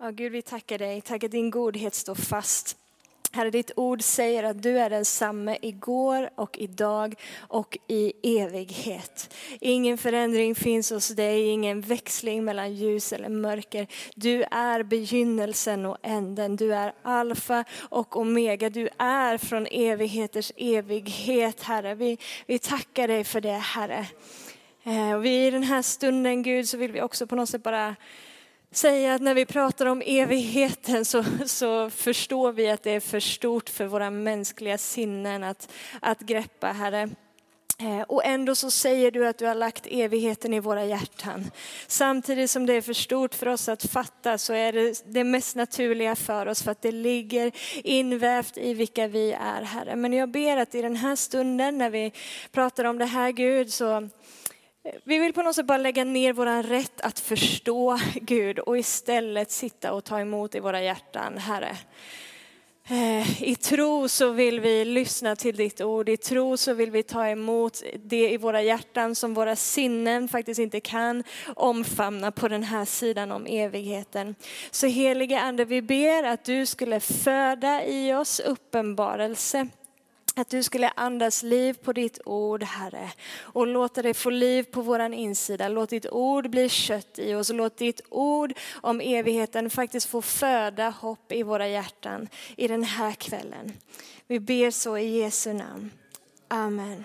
Ja, Gud, vi tackar dig. Tack att din godhet står fast. Herre, ditt ord säger att du är densamme igår och idag och i evighet. Ingen förändring finns hos dig, ingen växling mellan ljus eller mörker. Du är begynnelsen och änden. Du är alfa och omega. Du är från evigheters evighet, Herre. Vi, vi tackar dig för det, Herre. Eh, och vi i den här stunden, Gud, så vill vi också på något sätt bara säga att när vi pratar om evigheten så, så förstår vi att det är för stort för våra mänskliga sinnen att, att greppa, Herre. Eh, och ändå så säger du att du har lagt evigheten i våra hjärtan. Samtidigt som det är för stort för oss att fatta så är det det mest naturliga för oss för att det ligger invävt i vilka vi är, Herre. Men jag ber att i den här stunden när vi pratar om det här Gud så vi vill på något sätt bara lägga ner vår rätt att förstå Gud och istället sitta och ta emot i våra hjärtan, Herre. Eh, I tro så vill vi lyssna till ditt ord, i tro så vill vi ta emot det i våra hjärtan som våra sinnen faktiskt inte kan omfamna på den här sidan om evigheten. Så helige Ande, vi ber att du skulle föda i oss uppenbarelse att du skulle andas liv på ditt ord, Herre, och låta det få liv på våran insida. Låt ditt ord bli kött i oss. Låt ditt ord om evigheten faktiskt få föda hopp i våra hjärtan i den här kvällen. Vi ber så i Jesu namn. Amen.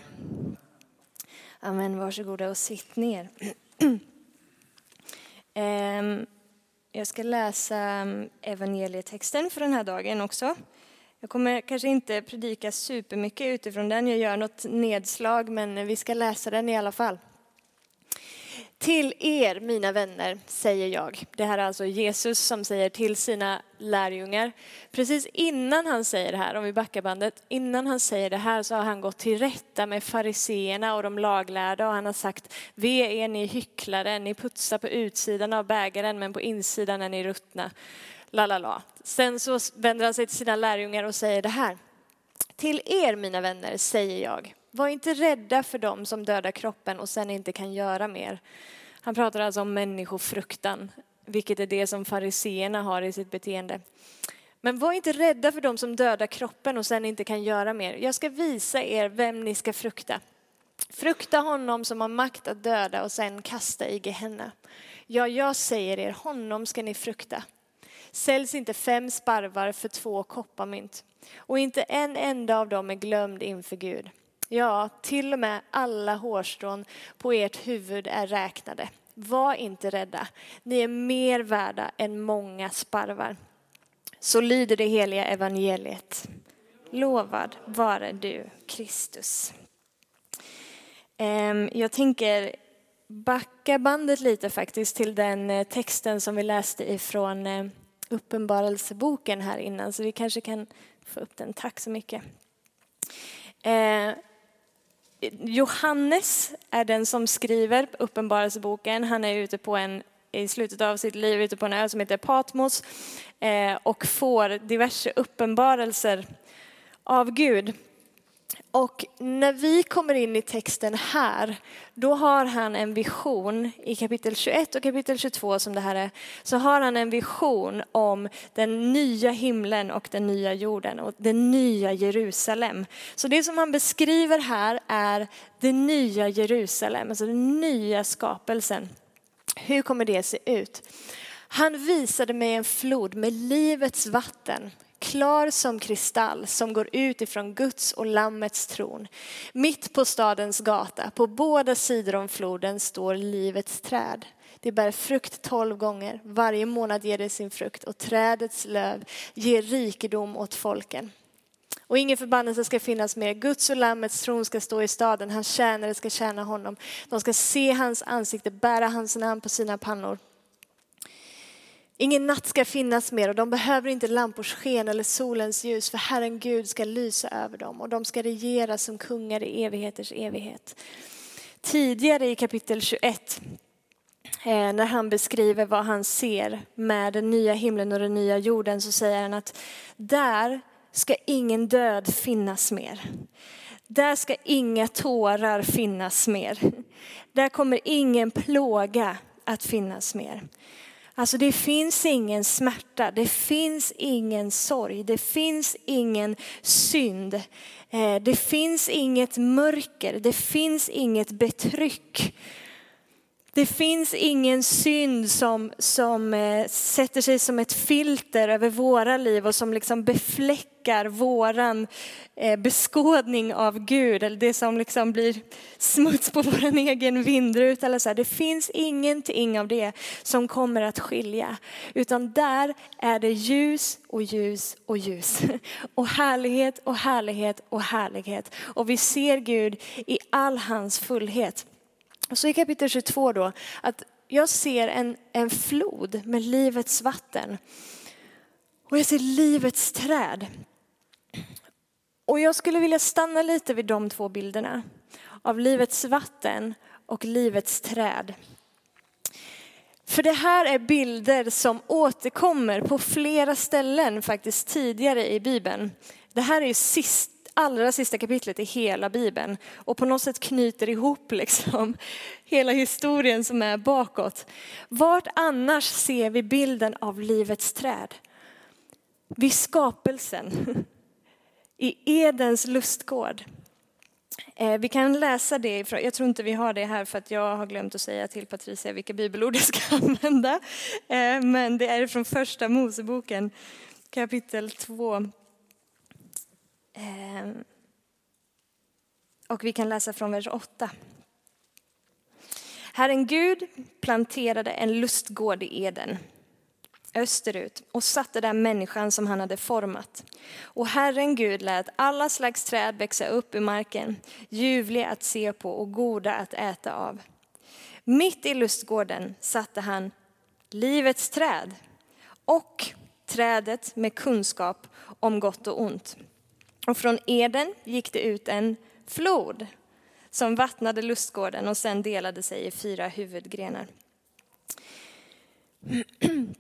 Amen. Varsågoda och sitt ner. Ehm, jag ska läsa ehm, evangelietexten för den här dagen också. Jag kommer kanske inte predika supermycket utifrån den, jag gör något nedslag, men vi ska läsa den i alla fall. Till er, mina vänner, säger jag. Det här är alltså Jesus som säger till sina lärjungar. Precis innan han säger det här, om vi backar bandet, innan han säger det här så har han gått till rätta med fariseerna och de laglärda och han har sagt, ve är ni hycklare, ni putsar på utsidan av bägaren men på insidan är ni ruttna la la la. Sen så vänder han sig till sina lärjungar och säger det här. Till er mina vänner säger jag, var inte rädda för dem som dödar kroppen och sen inte kan göra mer. Han pratar alltså om människofruktan, vilket är det som fariseerna har i sitt beteende. Men var inte rädda för dem som dödar kroppen och sen inte kan göra mer. Jag ska visa er vem ni ska frukta. Frukta honom som har makt att döda och sen kasta i Gehenna. Ja, jag säger er, honom ska ni frukta säljs inte fem sparvar för två kopparmynt. Och inte en enda av dem är glömd inför Gud. Ja, till och med alla hårstrån på ert huvud är räknade. Var inte rädda, ni är mer värda än många sparvar. Så lyder det heliga evangeliet. Lovad vare du, Kristus. Ehm, jag tänker backa bandet lite faktiskt till den eh, texten som vi läste ifrån eh, uppenbarelseboken här innan, så vi kanske kan få upp den. Tack så mycket. Eh, Johannes är den som skriver uppenbarelseboken. Han är ute på en, i slutet av sitt liv ute på en ö som heter Patmos eh, och får diverse uppenbarelser av Gud. Och när vi kommer in i texten här, då har han en vision i kapitel 21 och kapitel 22 som det här är, så har han en vision om den nya himlen och den nya jorden och det nya Jerusalem. Så det som han beskriver här är det nya Jerusalem, alltså den nya skapelsen. Hur kommer det se ut? Han visade mig en flod med livets vatten klar som kristall som går ut ifrån Guds och Lammets tron. Mitt på stadens gata, på båda sidor om floden, står livets träd. Det bär frukt tolv gånger, varje månad ger det sin frukt och trädets löv ger rikedom åt folken. Och ingen förbannelse ska finnas mer. Guds och Lammets tron ska stå i staden, hans tjänare ska tjäna honom. De ska se hans ansikte, bära hans namn på sina pannor. Ingen natt ska finnas mer och de behöver inte lampors sken eller solens ljus för Herren Gud ska lysa över dem och de ska regera som kungar i evigheters evighet. Tidigare i kapitel 21 eh, när han beskriver vad han ser med den nya himlen och den nya jorden så säger han att där ska ingen död finnas mer. Där ska inga tårar finnas mer. Där kommer ingen plåga att finnas mer. Alltså det finns ingen smärta, det finns ingen sorg, det finns ingen synd. Eh, det finns inget mörker, det finns inget betryck. Det finns ingen synd som, som eh, sätter sig som ett filter över våra liv och som liksom befläckar våran eh, beskådning av Gud. Eller det som liksom blir smuts på vår egen vindruta. Eller så här. Det finns ingenting av det som kommer att skilja. Utan där är det ljus och ljus och ljus. Och härlighet och härlighet och härlighet. Och vi ser Gud i all hans fullhet. Och så i kapitel 22 då, att jag ser en, en flod med livets vatten. Och jag ser livets träd. Och jag skulle vilja stanna lite vid de två bilderna. Av livets vatten och livets träd. För det här är bilder som återkommer på flera ställen faktiskt tidigare i Bibeln. Det här är ju sist, allra sista kapitlet i hela Bibeln och på något sätt knyter ihop liksom hela historien som är bakåt. Vart annars ser vi bilden av livets träd? Vid skapelsen, i Edens lustgård. Eh, vi kan läsa det, jag tror inte vi har det här för att jag har glömt att säga till Patricia vilka bibelord jag ska använda. Eh, men det är från första Moseboken kapitel 2 Ehm, och vi kan läsa från vers 8. Herren Gud planterade en lustgård i Eden österut och satte där människan som han hade format. Och Herren Gud lät alla slags träd växa upp ur marken, ljuvliga att se på och goda att äta av. Mitt i lustgården satte han livets träd och trädet med kunskap om gott och ont. Och från Eden gick det ut en flod som vattnade lustgården och sen delade sig i fyra huvudgrenar.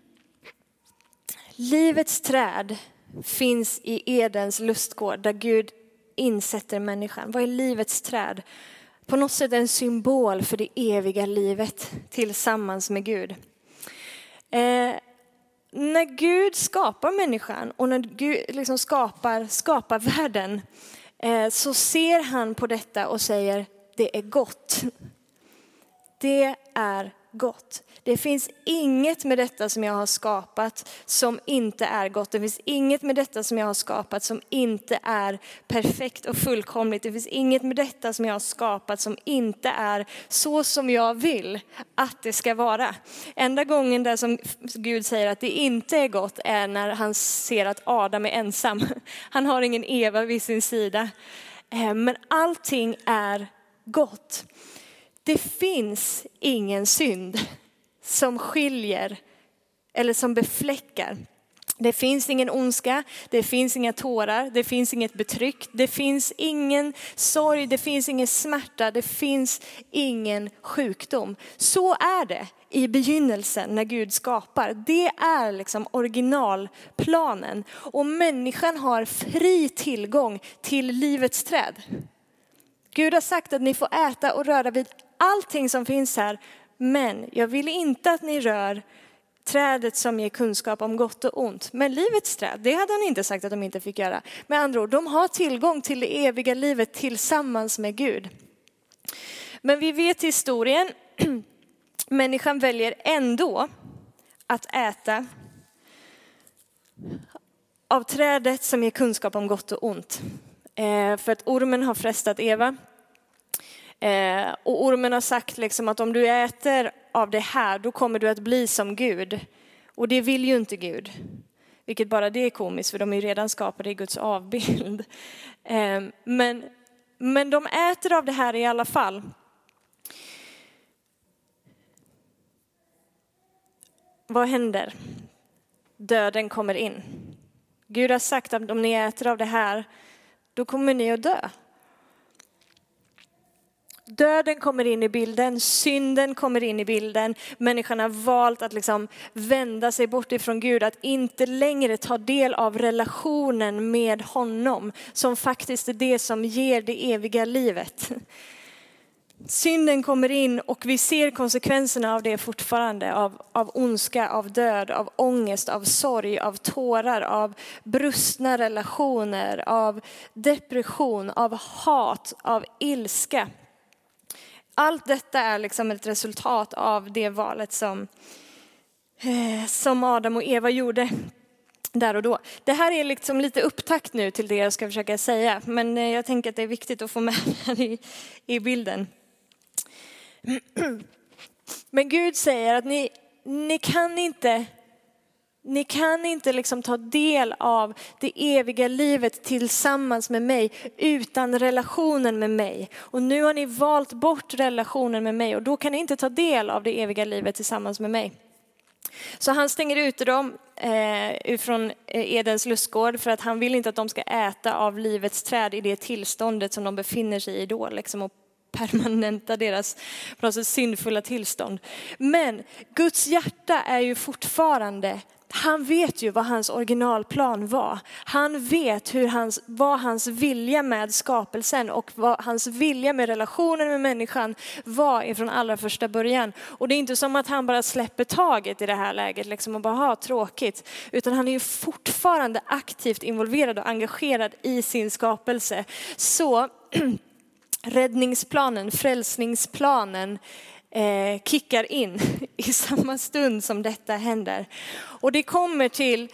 Livets träd finns i Edens lustgård där Gud insätter människan. Vad är livets träd? På något sätt en symbol för det eviga livet tillsammans med Gud. Eh, när Gud skapar människan och när Gud liksom skapar, skapar världen eh, så ser han på detta och säger det är gott. Det är gott. Det finns inget med detta som jag har skapat som inte är gott. Det finns inget med detta som jag har skapat som inte är perfekt och fullkomligt. Det finns inget med detta som jag har skapat som inte är så som jag vill att det ska vara. Enda gången där som Gud säger att det inte är gott är när han ser att Adam är ensam. Han har ingen Eva vid sin sida. Eh, men allting är gott. Det finns ingen synd som skiljer eller som befläckar. Det finns ingen ondska, det finns inga tårar, det finns inget betryck, det finns ingen sorg, det finns ingen smärta, det finns ingen sjukdom. Så är det i begynnelsen när Gud skapar. Det är liksom originalplanen och människan har fri tillgång till livets träd. Gud har sagt att ni får äta och röra vid allting som finns här, men jag vill inte att ni rör trädet som ger kunskap om gott och ont. Men livets träd, det hade han inte sagt att de inte fick göra. Med andra ord, de har tillgång till det eviga livet tillsammans med Gud. Men vi vet historien, människan väljer ändå att äta av trädet som ger kunskap om gott och ont. Eh, för att ormen har frestat Eva Eh, och ormen har sagt liksom att om du äter av det här, då kommer du att bli som Gud. Och det vill ju inte Gud. Vilket bara det är komiskt, för de är ju redan skapade i Guds avbild. Eh, men, men de äter av det här i alla fall. Vad händer? Döden kommer in. Gud har sagt att om ni äter av det här, då kommer ni att dö. Döden kommer in i bilden, synden kommer in i bilden. Människan har valt att liksom vända sig bort ifrån Gud, att inte längre ta del av relationen med honom, som faktiskt är det som ger det eviga livet. Synden kommer in och vi ser konsekvenserna av det fortfarande. Av, av ondska, av död, av ångest, av sorg, av tårar, av brustna relationer, av depression, av hat, av ilska. Allt detta är liksom ett resultat av det valet som, eh, som Adam och Eva gjorde där och då. Det här är liksom lite upptakt nu till det jag ska försöka säga, men eh, jag tänker att det är viktigt att få med det i, i bilden. Men Gud säger att ni, ni kan inte ni kan inte liksom ta del av det eviga livet tillsammans med mig utan relationen med mig. Och nu har ni valt bort relationen med mig och då kan ni inte ta del av det eviga livet tillsammans med mig. Så han stänger ute dem eh, från eh, Edens lustgård för att han vill inte att de ska äta av livets träd i det tillståndet som de befinner sig i då. Liksom, och permanenta deras på något sätt, syndfulla tillstånd. Men Guds hjärta är ju fortfarande han vet ju vad hans originalplan var. Han vet hur hans, vad hans vilja med skapelsen och vad hans vilja med relationen med människan var ifrån allra första början. Och det är inte som att han bara släpper taget i det här läget liksom och bara ha tråkigt. Utan han är ju fortfarande aktivt involverad och engagerad i sin skapelse. Så räddningsplanen, frälsningsplanen eh, kickar in i samma stund som detta händer. Och det kommer till,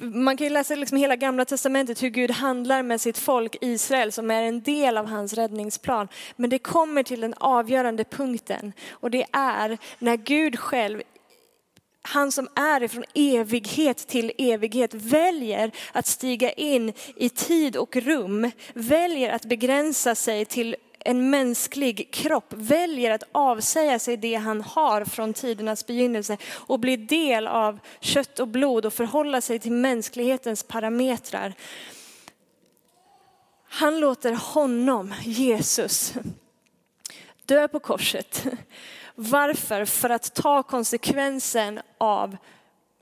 man kan ju läsa liksom hela gamla testamentet hur Gud handlar med sitt folk Israel som är en del av hans räddningsplan. Men det kommer till den avgörande punkten och det är när Gud själv han som är ifrån evighet till evighet väljer att stiga in i tid och rum, väljer att begränsa sig till en mänsklig kropp väljer att avsäga sig det han har från tidernas begynnelse och bli del av kött och blod och förhålla sig till mänsklighetens parametrar. Han låter honom, Jesus, dö på korset. Varför? För att ta konsekvensen av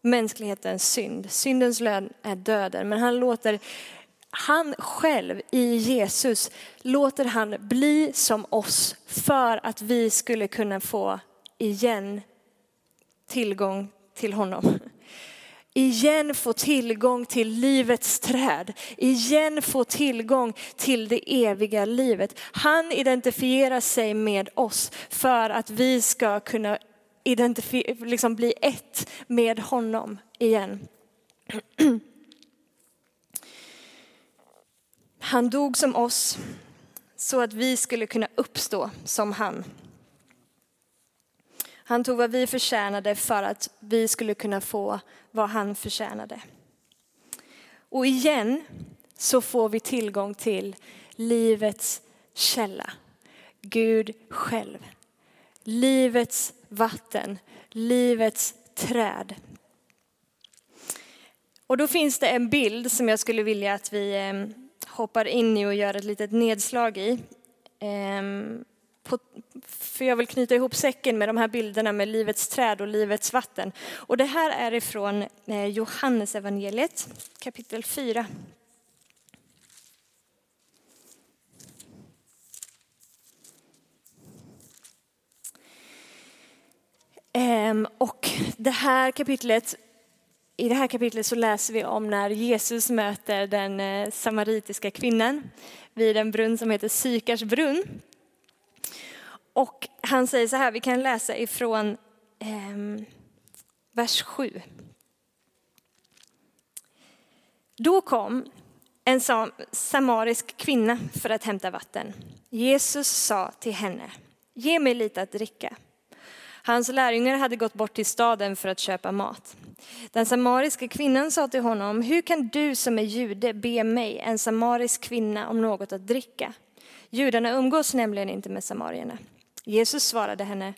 mänsklighetens synd. Syndens lön är döden, men han låter han själv i Jesus låter han bli som oss för att vi skulle kunna få igen tillgång till honom. Igen få tillgång till livets träd, igen få tillgång till det eviga livet. Han identifierar sig med oss för att vi ska kunna liksom bli ett med honom igen. Han dog som oss så att vi skulle kunna uppstå som han. Han tog vad vi förtjänade för att vi skulle kunna få vad han förtjänade. Och igen så får vi tillgång till livets källa, Gud själv. Livets vatten, livets träd. Och då finns det en bild som jag skulle vilja att vi eh, hoppar in i och gör ett litet nedslag i. Ehm, för jag vill knyta ihop säcken med de här bilderna med livets träd och livets vatten. Och det här är ifrån eh, Johannes evangeliet kapitel 4. Ehm, och det här kapitlet i det här kapitlet så läser vi om när Jesus möter den eh, samaritiska kvinnan vid en brunn som heter Sykars brunn. Och han säger så här, vi kan läsa ifrån eh, vers 7. Då kom en samarisk kvinna för att hämta vatten. Jesus sa till henne, ge mig lite att dricka. Hans lärjungar hade gått bort till staden för att köpa mat. Den samariska kvinnan sa till honom, hur kan du som är jude be mig, en samarisk kvinna, om något att dricka? Judarna umgås nämligen inte med samarierna. Jesus svarade henne,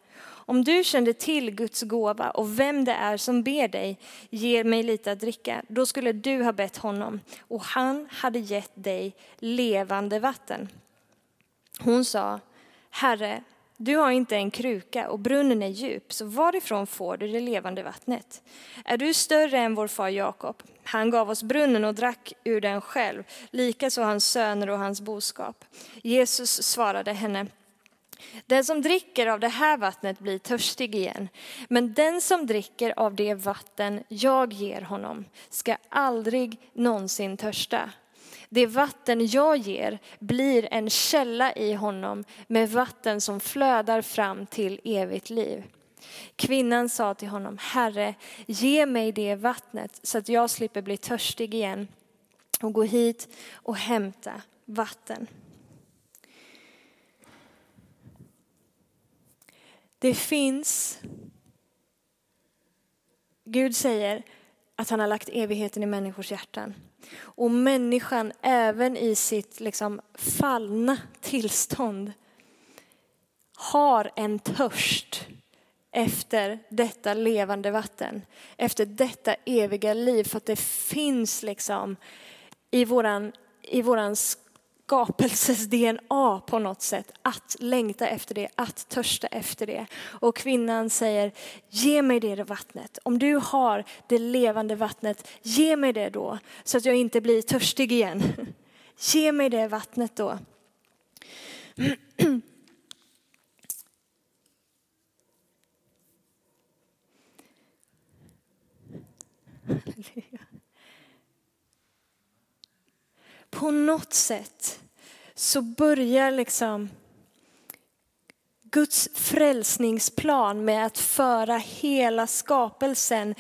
om du kände till Guds gåva och vem det är som ber dig, ge mig lite att dricka, då skulle du ha bett honom och han hade gett dig levande vatten. Hon sa, Herre, du har inte en kruka och brunnen är djup, så varifrån får du det levande vattnet? Är du större än vår far Jakob? Han gav oss brunnen och drack ur den själv, likaså hans söner och hans boskap. Jesus svarade henne, Den som dricker av det här vattnet blir törstig igen. Men den som dricker av det vatten jag ger honom ska aldrig någonsin törsta. Det vatten jag ger blir en källa i honom med vatten som flödar fram till evigt liv. Kvinnan sa till honom, Herre, ge mig det vattnet så att jag slipper bli törstig igen och gå hit och hämta vatten. Det finns, Gud säger att han har lagt evigheten i människors hjärtan. Och människan, även i sitt liksom fallna tillstånd, har en törst efter detta levande vatten, efter detta eviga liv. För att det finns liksom i våran, i våran skapelses DNA på något sätt, att längta efter det, att törsta efter det. Och kvinnan säger, ge mig det vattnet. Om du har det levande vattnet, ge mig det då, så att jag inte blir törstig igen. Ge mig det vattnet då. På något sätt så börjar liksom Guds frälsningsplan med att föra hela skapelsen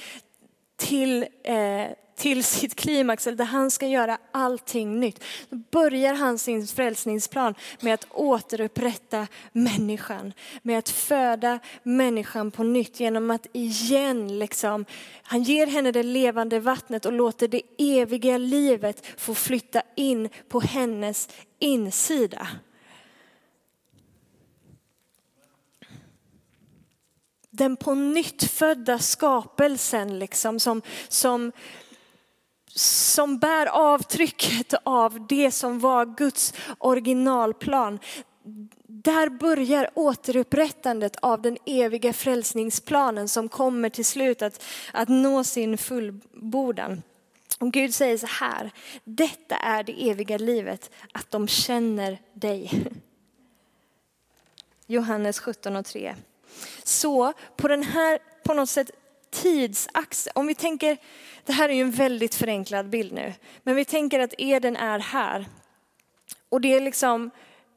till eh, till sitt klimax, där han ska göra allting nytt. Då börjar han sin frälsningsplan med att återupprätta människan, med att föda människan på nytt genom att igen, liksom, han ger henne det levande vattnet och låter det eviga livet få flytta in på hennes insida. den på nytt födda skapelsen liksom, som, som som bär avtrycket av det som var Guds originalplan. Där börjar återupprättandet av den eviga frälsningsplanen som kommer till slut att, att nå sin fullbordan. Och Gud säger så här, detta är det eviga livet, att de känner dig. Johannes 17 och 3. Så på den här på något sätt tidsaxel, om vi tänker, det här är ju en väldigt förenklad bild nu, men vi tänker att Eden är här. Och det är liksom,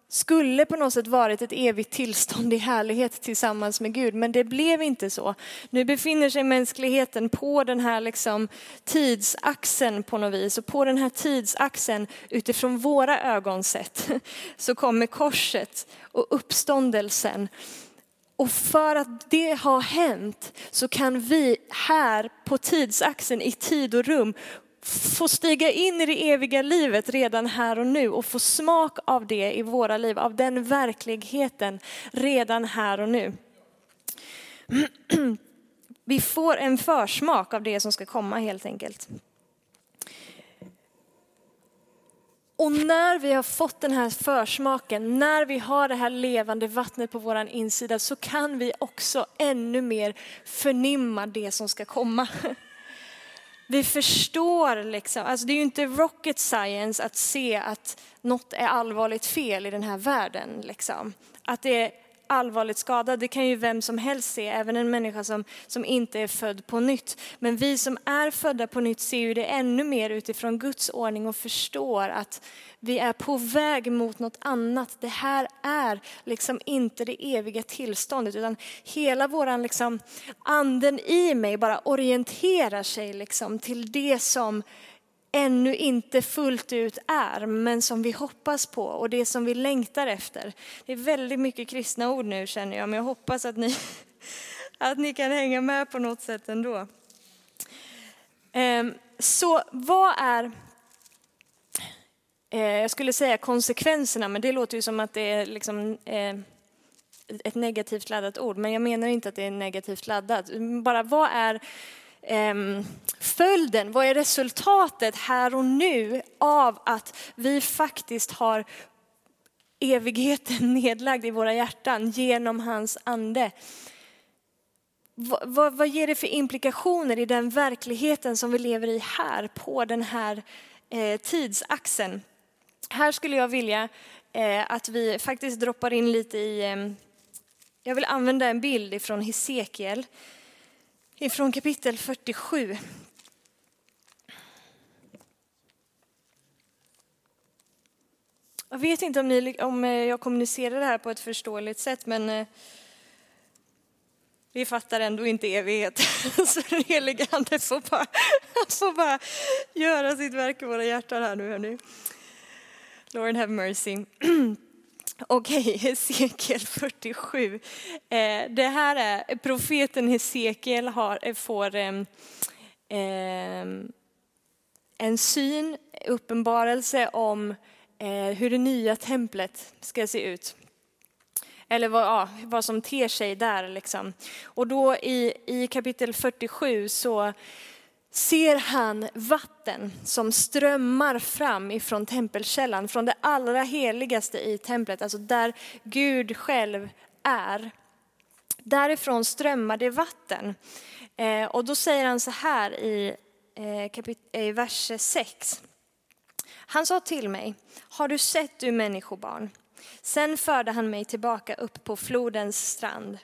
skulle på något sätt varit ett evigt tillstånd i härlighet tillsammans med Gud, men det blev inte så. Nu befinner sig mänskligheten på den här liksom tidsaxeln på något vis och på den här tidsaxeln utifrån våra ögon sett så kommer korset och uppståndelsen och för att det har hänt så kan vi här på tidsaxeln i tid och rum få stiga in i det eviga livet redan här och nu och få smak av det i våra liv, av den verkligheten redan här och nu. Vi får en försmak av det som ska komma helt enkelt. Och när vi har fått den här försmaken, när vi har det här levande vattnet på vår insida så kan vi också ännu mer förnimma det som ska komma. Vi förstår liksom, alltså det är ju inte rocket science att se att något är allvarligt fel i den här världen. Liksom. Att det är allvarligt skadad, det kan ju vem som helst se, även en människa som, som inte är född på nytt. Men vi som är födda på nytt ser ju det ännu mer utifrån Guds ordning och förstår att vi är på väg mot något annat. Det här är liksom inte det eviga tillståndet utan hela våran liksom anden i mig bara orienterar sig liksom till det som ännu inte fullt ut är, men som vi hoppas på och det som vi längtar efter. Det är väldigt mycket kristna ord nu känner jag, men jag hoppas att ni, att ni kan hänga med på något sätt ändå. Ehm, så vad är, eh, jag skulle säga konsekvenserna, men det låter ju som att det är liksom eh, ett negativt laddat ord, men jag menar inte att det är negativt laddat. Bara vad är Ehm, följden, vad är resultatet här och nu av att vi faktiskt har evigheten nedlagd i våra hjärtan genom hans ande. Vad, vad, vad, ger det för implikationer i den verkligheten som vi lever i här på den här eh, tidsaxeln? Här skulle jag vilja eh, att vi faktiskt droppar in lite i, eh, jag vill använda en bild ifrån Hesekiel, ifrån kapitel 47. Jag vet inte om, ni, om eh, jag kommunicerar det här på ett förståeligt sätt, men eh, vi fattar ändå inte evighet. Så den helige Ande får bara, får bara göra sitt verk i våra hjärtan här nu. Hörni. Lord have mercy. Okej, okay, Hesekiel 47. Eh, det här är profeten Hesekiel har, eh, får eh, en syn, uppenbarelse om eh, hur det nya templet ska se ut eller vad, ja, vad som ter sig där. Liksom. Och då i, i kapitel 47 så ser han vatten som strömmar fram ifrån tempelkällan, från det allra heligaste i templet, alltså där Gud själv är. Därifrån strömmar det vatten. Eh, och då säger han så här i, eh, kapit- i vers 6. Han sa till mig, har du sett du människobarn? Sen förde han mig tillbaka upp på flodens strand.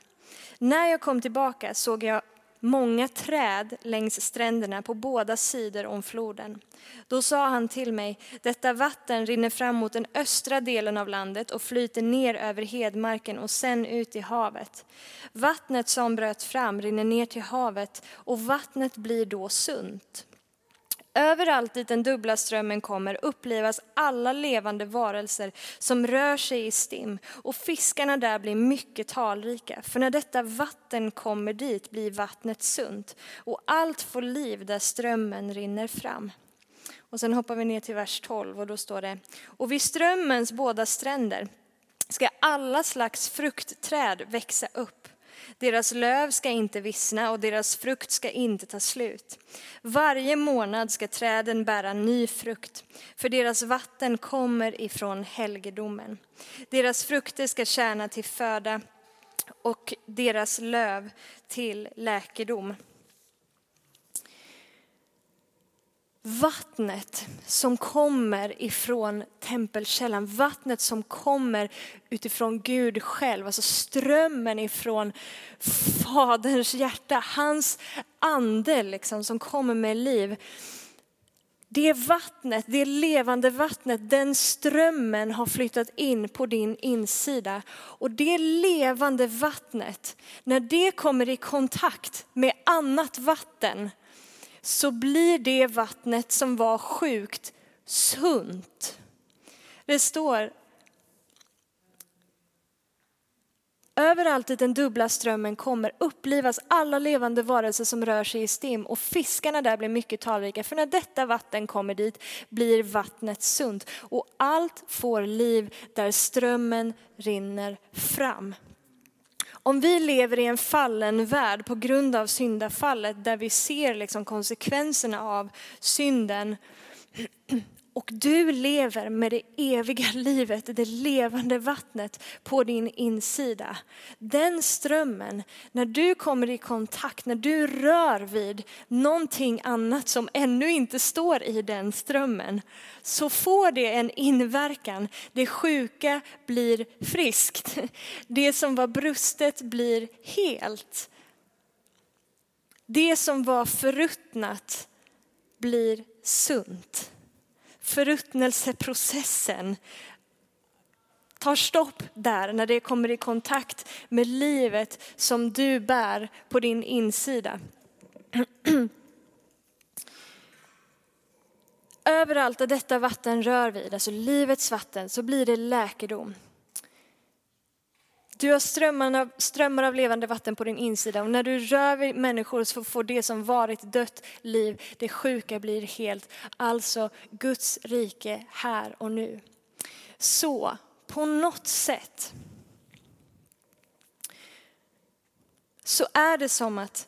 När jag kom tillbaka såg jag många träd längs stränderna på båda sidor om floden. Då sa han till mig, detta vatten rinner fram mot den östra delen av landet och flyter ner över hedmarken och sen ut i havet. Vattnet som bröt fram rinner ner till havet och vattnet blir då sunt. Överallt dit den dubbla strömmen kommer upplivas alla levande varelser som rör sig i stim och fiskarna där blir mycket talrika. För när detta vatten kommer dit blir vattnet sunt och allt får liv där strömmen rinner fram. Och sen hoppar vi ner till vers 12 och då står det, och vid strömmens båda stränder ska alla slags fruktträd växa upp deras löv ska inte vissna och deras frukt ska inte ta slut. Varje månad ska träden bära ny frukt, för deras vatten kommer ifrån helgedomen. Deras frukter ska tjäna till föda och deras löv till läkedom. Vattnet som kommer ifrån tempelkällan, vattnet som kommer utifrån Gud själv, alltså strömmen ifrån Faderns hjärta, hans ande liksom, som kommer med liv. Det vattnet, det levande vattnet, den strömmen har flyttat in på din insida. Och det levande vattnet, när det kommer i kontakt med annat vatten, så blir det vattnet som var sjukt sunt. Det står Överallt dit den dubbla strömmen kommer upplivas alla levande varelser som rör sig i stim och fiskarna där blir mycket talrika. För när detta vatten kommer dit blir vattnet sunt och allt får liv där strömmen rinner fram. Om vi lever i en fallen värld på grund av syndafallet där vi ser liksom konsekvenserna av synden och du lever med det eviga livet, det levande vattnet på din insida. Den strömmen, när du kommer i kontakt, när du rör vid någonting annat som ännu inte står i den strömmen, så får det en inverkan. Det sjuka blir friskt. Det som var brustet blir helt. Det som var förruttnat blir sunt förruttnelseprocessen tar stopp där när det kommer i kontakt med livet som du bär på din insida. Överallt där detta vatten rör vid, alltså livets vatten, så blir det läkedom. Du har strömmar av, strömmar av levande vatten på din insida och när du rör vid människor så får det som varit dött liv, det sjuka blir helt. Alltså Guds rike här och nu. Så på något sätt så är det som att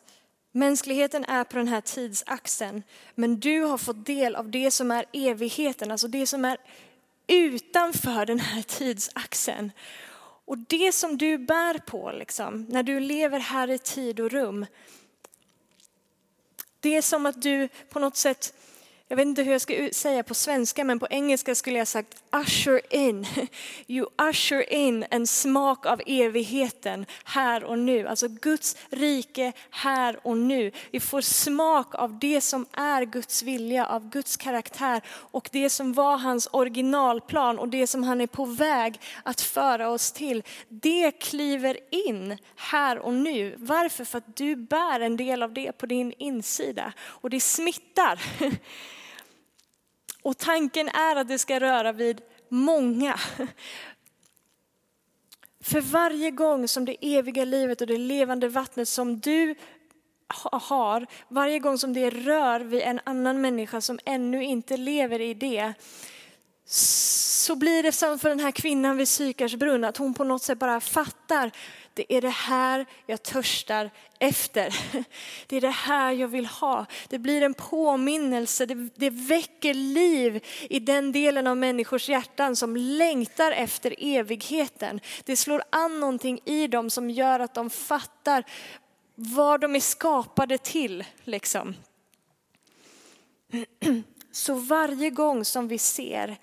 mänskligheten är på den här tidsaxeln men du har fått del av det som är evigheten, alltså det som är utanför den här tidsaxeln. Och det som du bär på, liksom, när du lever här i tid och rum, det är som att du på något sätt jag vet inte hur jag ska säga på svenska, men på engelska skulle jag sagt usher in. You usher in en smak av evigheten här och nu. Alltså Guds rike här och nu. Vi får smak av det som är Guds vilja, av Guds karaktär och det som var hans originalplan och det som han är på väg att föra oss till. Det kliver in här och nu. Varför? För att du bär en del av det på din insida och det smittar. Och tanken är att det ska röra vid många. För varje gång som det eviga livet och det levande vattnet som du har, varje gång som det rör vid en annan människa som ännu inte lever i det, så blir det som för den här kvinnan vid Sykars brunn, att hon på något sätt bara fattar det är det här jag törstar efter. Det är det här jag vill ha. Det blir en påminnelse, det, det väcker liv i den delen av människors hjärtan som längtar efter evigheten. Det slår an någonting i dem som gör att de fattar vad de är skapade till. Liksom. Så varje gång som vi ser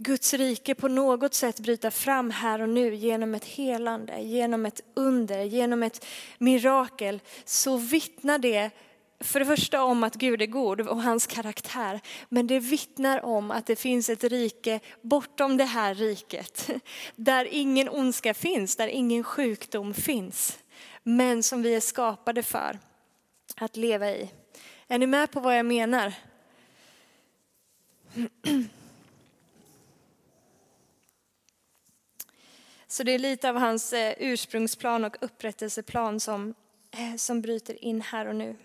Guds rike på något sätt bryta fram här och nu genom ett helande, genom ett under, genom ett mirakel, så vittnar det för det första om att Gud är god och hans karaktär, men det vittnar om att det finns ett rike bortom det här riket, där ingen ondska finns, där ingen sjukdom finns, men som vi är skapade för att leva i. Är ni med på vad jag menar? Så det är lite av hans eh, ursprungsplan och upprättelseplan som, eh, som bryter in här och nu.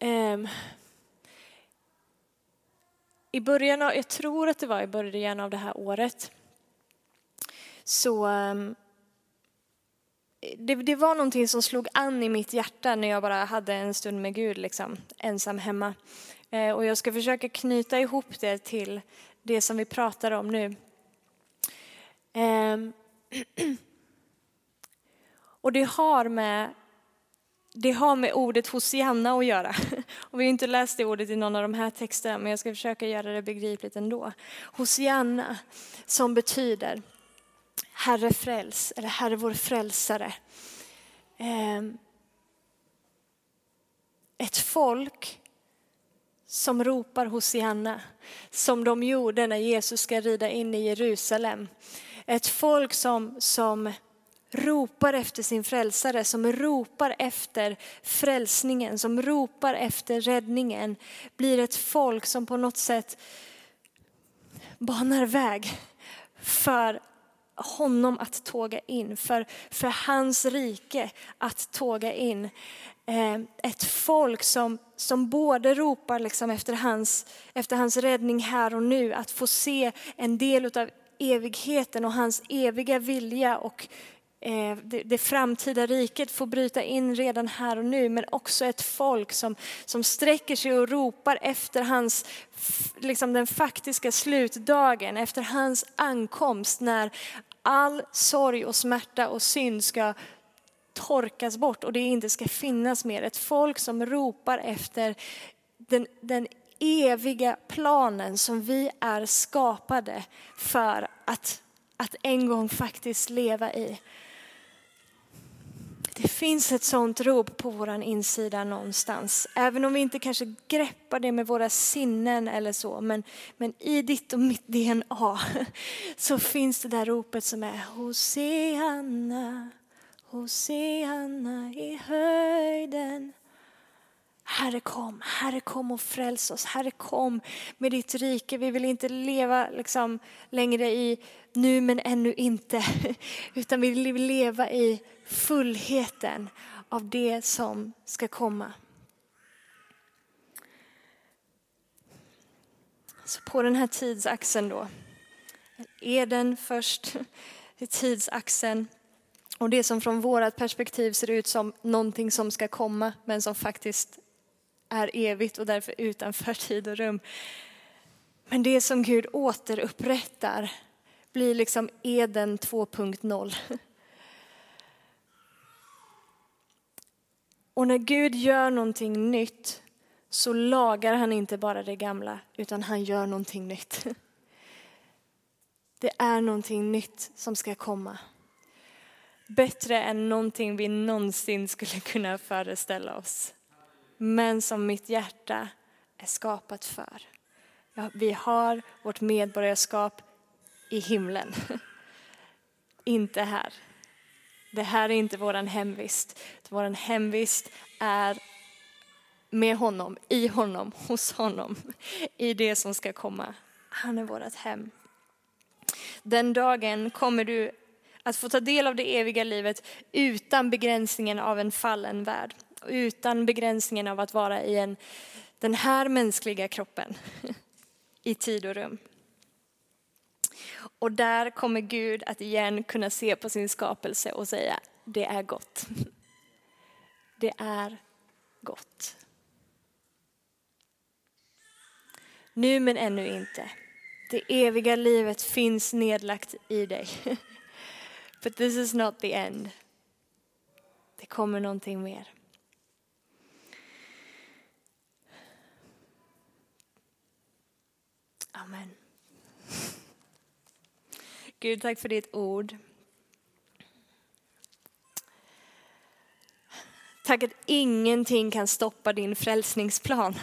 Um, I början av, jag tror att det var i början av det här året, så um, det, det, var någonting som slog an i mitt hjärta när jag bara hade en stund med Gud, liksom, ensam hemma. Eh, och jag ska försöka knyta ihop det till det som vi pratar om nu. Eh, och det har med det har med ordet Hosianna att göra. Och vi har inte läst det ordet i någon av de här texterna, men jag ska försöka göra det begripligt ändå. Hosianna, som betyder Herre fräls, eller Herre vår frälsare. Ehm, ett folk som ropar Hosianna, som de gjorde när Jesus ska rida in i Jerusalem. Ett folk som, som ropar efter sin frälsare, som ropar efter frälsningen, som ropar efter räddningen, blir ett folk som på något sätt banar väg för honom att tåga in, för, för hans rike att tåga in. Eh, ett folk som, som både ropar liksom efter, hans, efter hans räddning här och nu, att få se en del av evigheten och hans eviga vilja och Eh, det, framtida riket får bryta in redan här och nu, men också ett folk som, som sträcker sig och ropar efter hans, liksom den faktiska slutdagen, efter hans ankomst när all sorg och smärta och synd ska torkas bort och det inte ska finnas mer. Ett folk som ropar efter den, den eviga planen som vi är skapade för att, att en gång faktiskt leva i. Det finns ett sånt rop på vår insida någonstans. Även om vi inte kanske greppar det med våra sinnen eller så. Men, men i ditt och mitt DNA så finns det där ropet som är Hosianna, Hosianna i höjden. Herre kom, Herre kom och fräls oss. Herre kom med ditt rike. Vi vill inte leva liksom längre i nu men ännu inte. Utan vi vill leva i fullheten av det som ska komma. Så på den här tidsaxeln då, Eden först, tidsaxeln och det som från vårt perspektiv ser ut som någonting som ska komma men som faktiskt är evigt och därför utanför tid och rum. Men det som Gud återupprättar blir liksom Eden 2.0. Och när Gud gör någonting nytt så lagar han inte bara det gamla utan han gör någonting nytt. Det är någonting nytt som ska komma. Bättre än någonting vi någonsin skulle kunna föreställa oss. Men som mitt hjärta är skapat för. Ja, vi har vårt medborgarskap i himlen. inte här. Det här är inte vår hemvist. Vår hemvist är med honom, i honom, hos honom, i det som ska komma. Han är vårt hem. Den dagen kommer du att få ta del av det eviga livet utan begränsningen av en fallen värld. Utan begränsningen av att vara i en, den här mänskliga kroppen i tid och rum. Och där kommer Gud att igen kunna se på sin skapelse och säga, det är gott. Det är gott. Nu men ännu inte. Det eviga livet finns nedlagt i dig. But this is not the end. Det kommer någonting mer. Amen. Gud, tack för ditt ord. Tack att ingenting kan stoppa din frälsningsplan.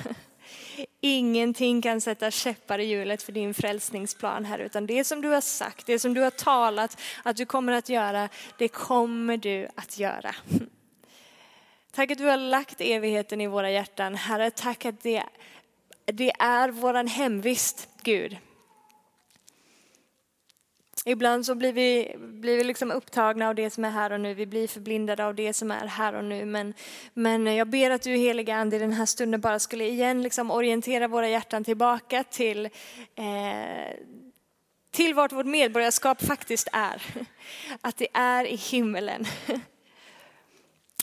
Ingenting kan sätta käppar i hjulet för din frälsningsplan här, utan det som du har sagt, det som du har talat att du kommer att göra, det kommer du att göra. Tack att du har lagt evigheten i våra hjärtan. Herre, tack att det, det är våran hemvist, Gud. Ibland så blir vi, blir vi liksom upptagna av det som är här och nu. Vi blir förblindade av det som är här och nu. Men, men jag ber att du heliga Ande i den här stunden bara skulle igen liksom orientera våra hjärtan tillbaka till, eh, till vart vårt medborgarskap faktiskt är. Att det är i himmelen.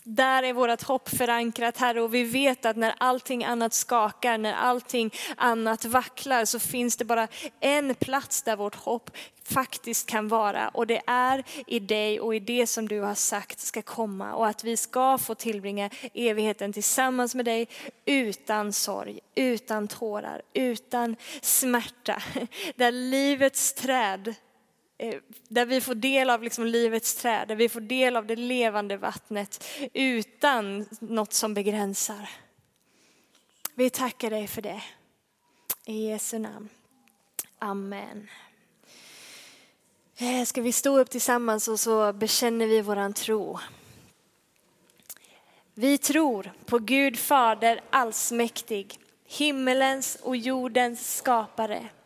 Där är vårt hopp förankrat Herre och vi vet att när allting annat skakar, när allting annat vacklar så finns det bara en plats där vårt hopp faktiskt kan vara och det är i dig och i det som du har sagt ska komma och att vi ska få tillbringa evigheten tillsammans med dig utan sorg, utan tårar, utan smärta. Där livets träd Eh, där vi får del av liksom livets träd, där vi får del av det levande vattnet utan något som begränsar. Vi tackar dig för det. I Jesu namn. Amen. Eh, ska vi stå upp tillsammans och så bekänner vi våran tro. Vi tror på Gud Fader allsmäktig, himmelens och jordens skapare